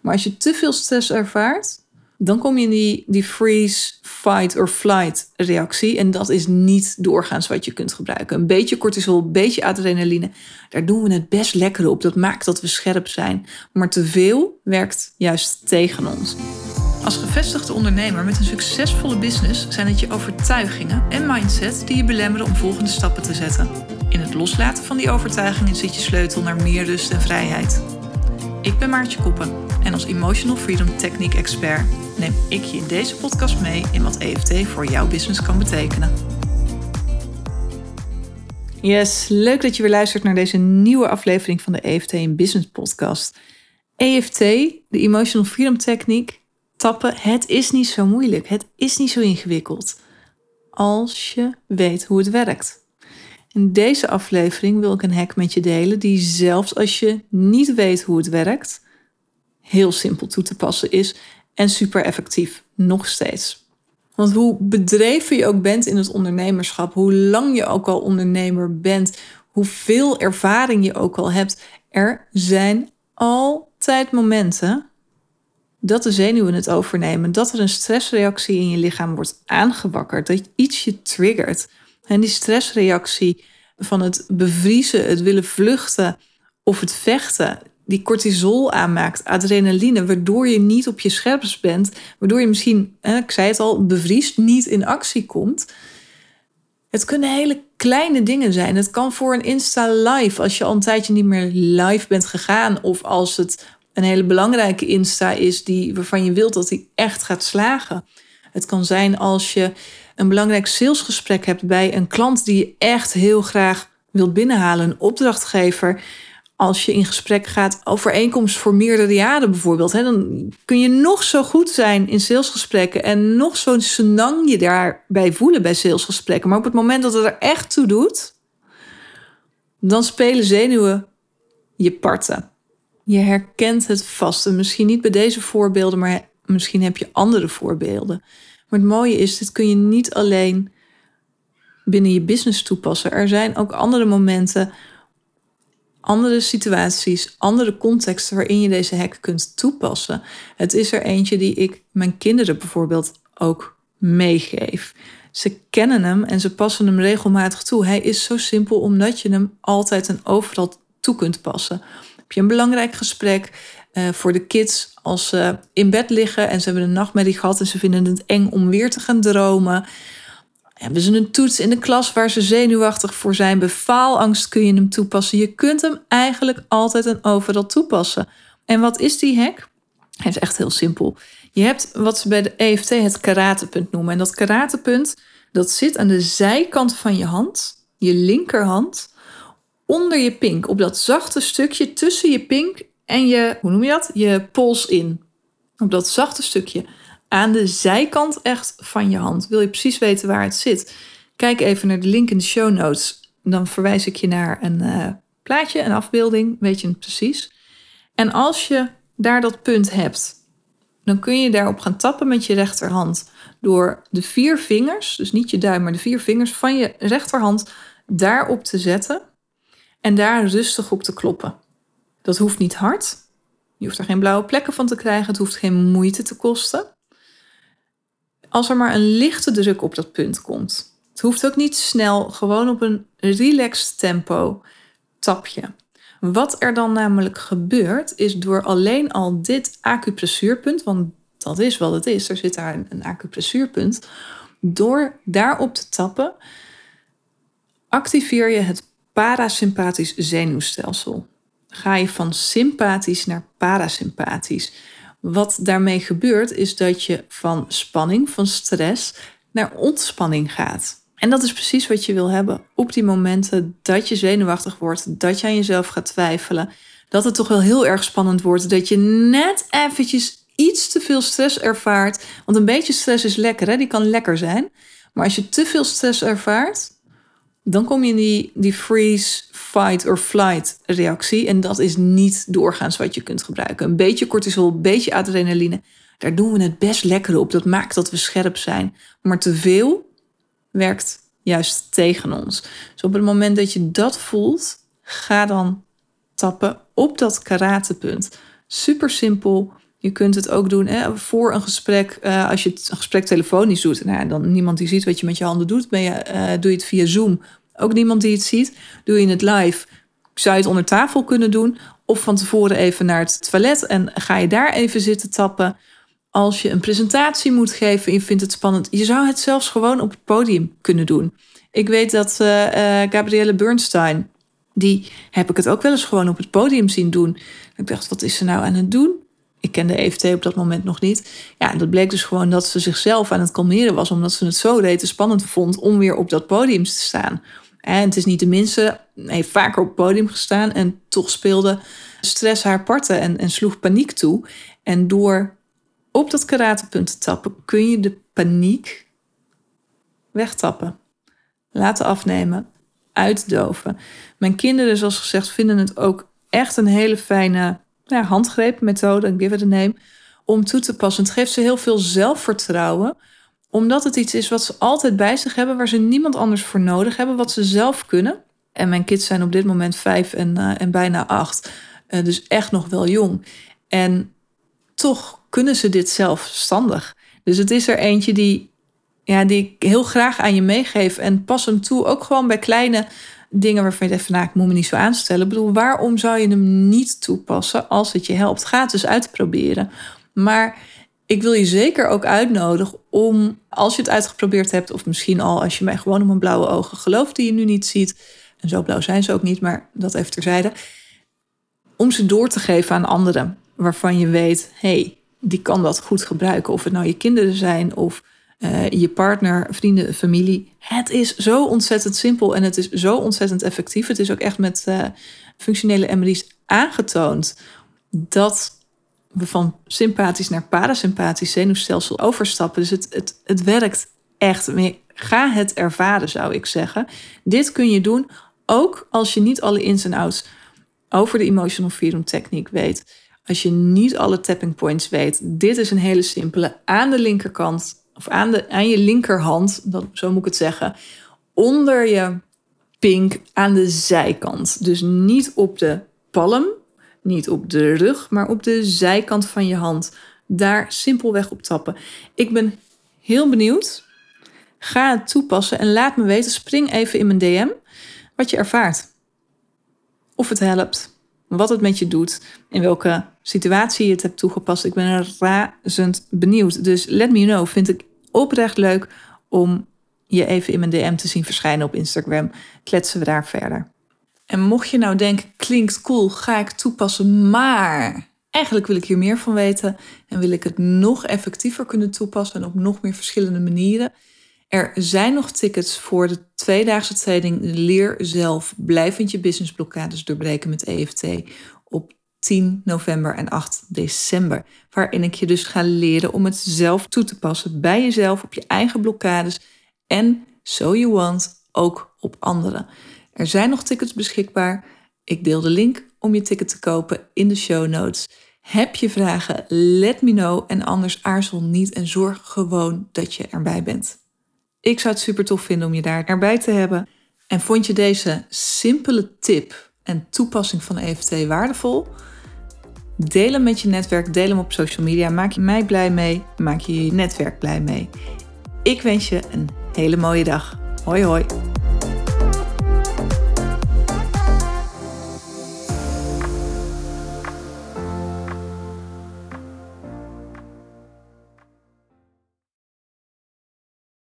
Maar als je te veel stress ervaart, dan kom je in die, die freeze, fight or flight reactie. En dat is niet doorgaans wat je kunt gebruiken. Een beetje cortisol, een beetje adrenaline, daar doen we het best lekker op. Dat maakt dat we scherp zijn. Maar te veel werkt juist tegen ons. Als gevestigde ondernemer met een succesvolle business zijn het je overtuigingen en mindset die je belemmeren om volgende stappen te zetten. In het loslaten van die overtuigingen zit je sleutel naar meer rust en vrijheid. Ik ben Maartje Koppen en als Emotional Freedom Technique Expert neem ik je in deze podcast mee in wat EFT voor jouw business kan betekenen. Yes, leuk dat je weer luistert naar deze nieuwe aflevering van de EFT in Business Podcast. EFT, de Emotional Freedom Technique, tappen, het is niet zo moeilijk, het is niet zo ingewikkeld. Als je weet hoe het werkt. In deze aflevering wil ik een hack met je delen die zelfs als je niet weet hoe het werkt, heel simpel toe te passen is en super effectief, nog steeds. Want hoe bedreven je ook bent in het ondernemerschap, hoe lang je ook al ondernemer bent, hoeveel ervaring je ook al hebt, er zijn altijd momenten dat de zenuwen het overnemen, dat er een stressreactie in je lichaam wordt aangewakkerd, dat iets je triggert. En die stressreactie van het bevriezen, het willen vluchten of het vechten, die cortisol aanmaakt, adrenaline, waardoor je niet op je scherpst bent, waardoor je misschien, ik zei het al, bevriest, niet in actie komt. Het kunnen hele kleine dingen zijn. Het kan voor een Insta live, als je al een tijdje niet meer live bent gegaan, of als het een hele belangrijke Insta is die, waarvan je wilt dat die echt gaat slagen. Het kan zijn als je een belangrijk salesgesprek hebt bij een klant die je echt heel graag wilt binnenhalen, een opdrachtgever. Als je in gesprek gaat over overeenkomst voor meerdere jaren bijvoorbeeld, hè, dan kun je nog zo goed zijn in salesgesprekken en nog zo senang je daarbij voelen bij salesgesprekken. Maar op het moment dat het er echt toe doet, dan spelen zenuwen je parten. Je herkent het vast. En misschien niet bij deze voorbeelden, maar misschien heb je andere voorbeelden. Maar het mooie is, dit kun je niet alleen binnen je business toepassen. Er zijn ook andere momenten, andere situaties, andere contexten waarin je deze hack kunt toepassen. Het is er eentje die ik mijn kinderen bijvoorbeeld ook meegeef. Ze kennen hem en ze passen hem regelmatig toe. Hij is zo simpel omdat je hem altijd en overal toe kunt passen. Heb je een belangrijk gesprek uh, voor de kids als ze in bed liggen en ze hebben een nachtmerrie gehad en ze vinden het eng om weer te gaan dromen? Hebben ze een toets in de klas waar ze zenuwachtig voor zijn? Befaalangst kun je hem toepassen. Je kunt hem eigenlijk altijd en overal toepassen. En wat is die hack? Het is echt heel simpel. Je hebt wat ze bij de EFT het karatepunt noemen. En dat karatepunt, dat zit aan de zijkant van je hand, je linkerhand, onder je pink. Op dat zachte stukje tussen je pink en je, hoe noem je dat? Je pols in. Op dat zachte stukje aan de zijkant echt van je hand. Wil je precies weten waar het zit? Kijk even naar de link in de show notes. Dan verwijs ik je naar een uh, plaatje, een afbeelding, weet je het precies. En als je daar dat punt hebt, dan kun je daarop gaan tappen met je rechterhand. Door de vier vingers, dus niet je duim, maar de vier vingers van je rechterhand daarop te zetten. En daar rustig op te kloppen. Dat hoeft niet hard. Je hoeft er geen blauwe plekken van te krijgen. Het hoeft geen moeite te kosten als er maar een lichte druk op dat punt komt. Het hoeft ook niet snel, gewoon op een relaxed tempo tapje. Wat er dan namelijk gebeurt, is door alleen al dit acupressuurpunt, want dat is wat het is, er zit daar een acupressuurpunt, door daarop te tappen, activeer je het parasympathisch zenuwstelsel. Ga je van sympathisch naar parasympathisch. Wat daarmee gebeurt, is dat je van spanning, van stress, naar ontspanning gaat. En dat is precies wat je wil hebben op die momenten dat je zenuwachtig wordt, dat je aan jezelf gaat twijfelen, dat het toch wel heel erg spannend wordt, dat je net eventjes iets te veel stress ervaart. Want een beetje stress is lekker, hè? die kan lekker zijn. Maar als je te veel stress ervaart, dan kom je in die, die freeze, fight or flight reactie. En dat is niet doorgaans wat je kunt gebruiken. Een beetje cortisol, een beetje adrenaline. Daar doen we het best lekker op. Dat maakt dat we scherp zijn. Maar te veel werkt juist tegen ons. Dus op het moment dat je dat voelt, ga dan tappen op dat karatepunt. Super simpel. Je kunt het ook doen hè, voor een gesprek. Uh, als je het gesprek telefonisch doet, nou, dan niemand die ziet wat je met je handen doet. Ben je, uh, doe je het via Zoom, ook niemand die het ziet. Doe je het live, zou je het onder tafel kunnen doen. Of van tevoren even naar het toilet en ga je daar even zitten tappen. Als je een presentatie moet geven en je vindt het spannend, je zou het zelfs gewoon op het podium kunnen doen. Ik weet dat uh, Gabrielle Bernstein, die heb ik het ook wel eens gewoon op het podium zien doen. Ik dacht, wat is ze nou aan het doen? Ik kende EFT op dat moment nog niet. Ja, dat bleek dus gewoon dat ze zichzelf aan het kalmeren was, omdat ze het zo rete spannend vond om weer op dat podium te staan. En het is niet de minste, heeft vaker op het podium gestaan en toch speelde stress haar parten en, en sloeg paniek toe. En door op dat karatepunt te tappen, kun je de paniek wegtappen, laten afnemen, uitdoven. Mijn kinderen, zoals gezegd, vinden het ook echt een hele fijne ja, handgreep, methode, give it a name, om toe te passen. Het geeft ze heel veel zelfvertrouwen, omdat het iets is wat ze altijd bij zich hebben, waar ze niemand anders voor nodig hebben, wat ze zelf kunnen. En mijn kids zijn op dit moment vijf en, uh, en bijna acht, uh, dus echt nog wel jong. En toch kunnen ze dit zelfstandig. Dus het is er eentje die, ja, die ik heel graag aan je meegeef. En pas hem toe, ook gewoon bij kleine dingen waarvan je denkt van nou, ik moet me niet zo aanstellen. Ik bedoel, waarom zou je hem niet toepassen als het je helpt? Ga het dus uitproberen. Maar ik wil je zeker ook uitnodigen om, als je het uitgeprobeerd hebt, of misschien al als je mij gewoon op mijn blauwe ogen gelooft die je nu niet ziet, en zo blauw zijn ze ook niet, maar dat even terzijde, om ze door te geven aan anderen waarvan je weet, hey, die kan dat goed gebruiken. Of het nou je kinderen zijn of uh, je partner, vrienden, familie. Het is zo ontzettend simpel en het is zo ontzettend effectief. Het is ook echt met uh, functionele MRI's aangetoond dat we van sympathisch naar parasympathisch zenuwstelsel overstappen. Dus het, het, het werkt echt. Ga het ervaren, zou ik zeggen. Dit kun je doen ook als je niet alle ins en outs over de emotional freedom techniek weet. Als je niet alle tapping points weet. Dit is een hele simpele. Aan de linkerkant of aan, de, aan je linkerhand, dat, zo moet ik het zeggen, onder je pink aan de zijkant. Dus niet op de palm, niet op de rug, maar op de zijkant van je hand. Daar simpelweg op tappen. Ik ben heel benieuwd. Ga het toepassen en laat me weten. Spring even in mijn DM wat je ervaart. Of het helpt, wat het met je doet, in welke situatie je het hebt toegepast. Ik ben razend benieuwd. Dus let me know. Vind ik oprecht leuk om je even in mijn DM te zien verschijnen op Instagram. Kletsen we daar verder. En mocht je nou denken, klinkt cool, ga ik toepassen, maar eigenlijk wil ik hier meer van weten en wil ik het nog effectiever kunnen toepassen en op nog meer verschillende manieren. Er zijn nog tickets voor de tweedaagse training Leer zelf blijvend je businessblokkades doorbreken met EFT op 10 november en 8 december. Waarin ik je dus ga leren om het zelf toe te passen bij jezelf, op je eigen blokkades en, so you want, ook op anderen. Er zijn nog tickets beschikbaar. Ik deel de link om je ticket te kopen in de show notes. Heb je vragen? Let me know en anders aarzel niet en zorg gewoon dat je erbij bent. Ik zou het super tof vinden om je daar erbij te hebben. En vond je deze simpele tip en toepassing van EFT waardevol? Deel hem met je netwerk, deel hem op social media. Maak je mij blij mee, maak je je netwerk blij mee. Ik wens je een hele mooie dag. Hoi hoi.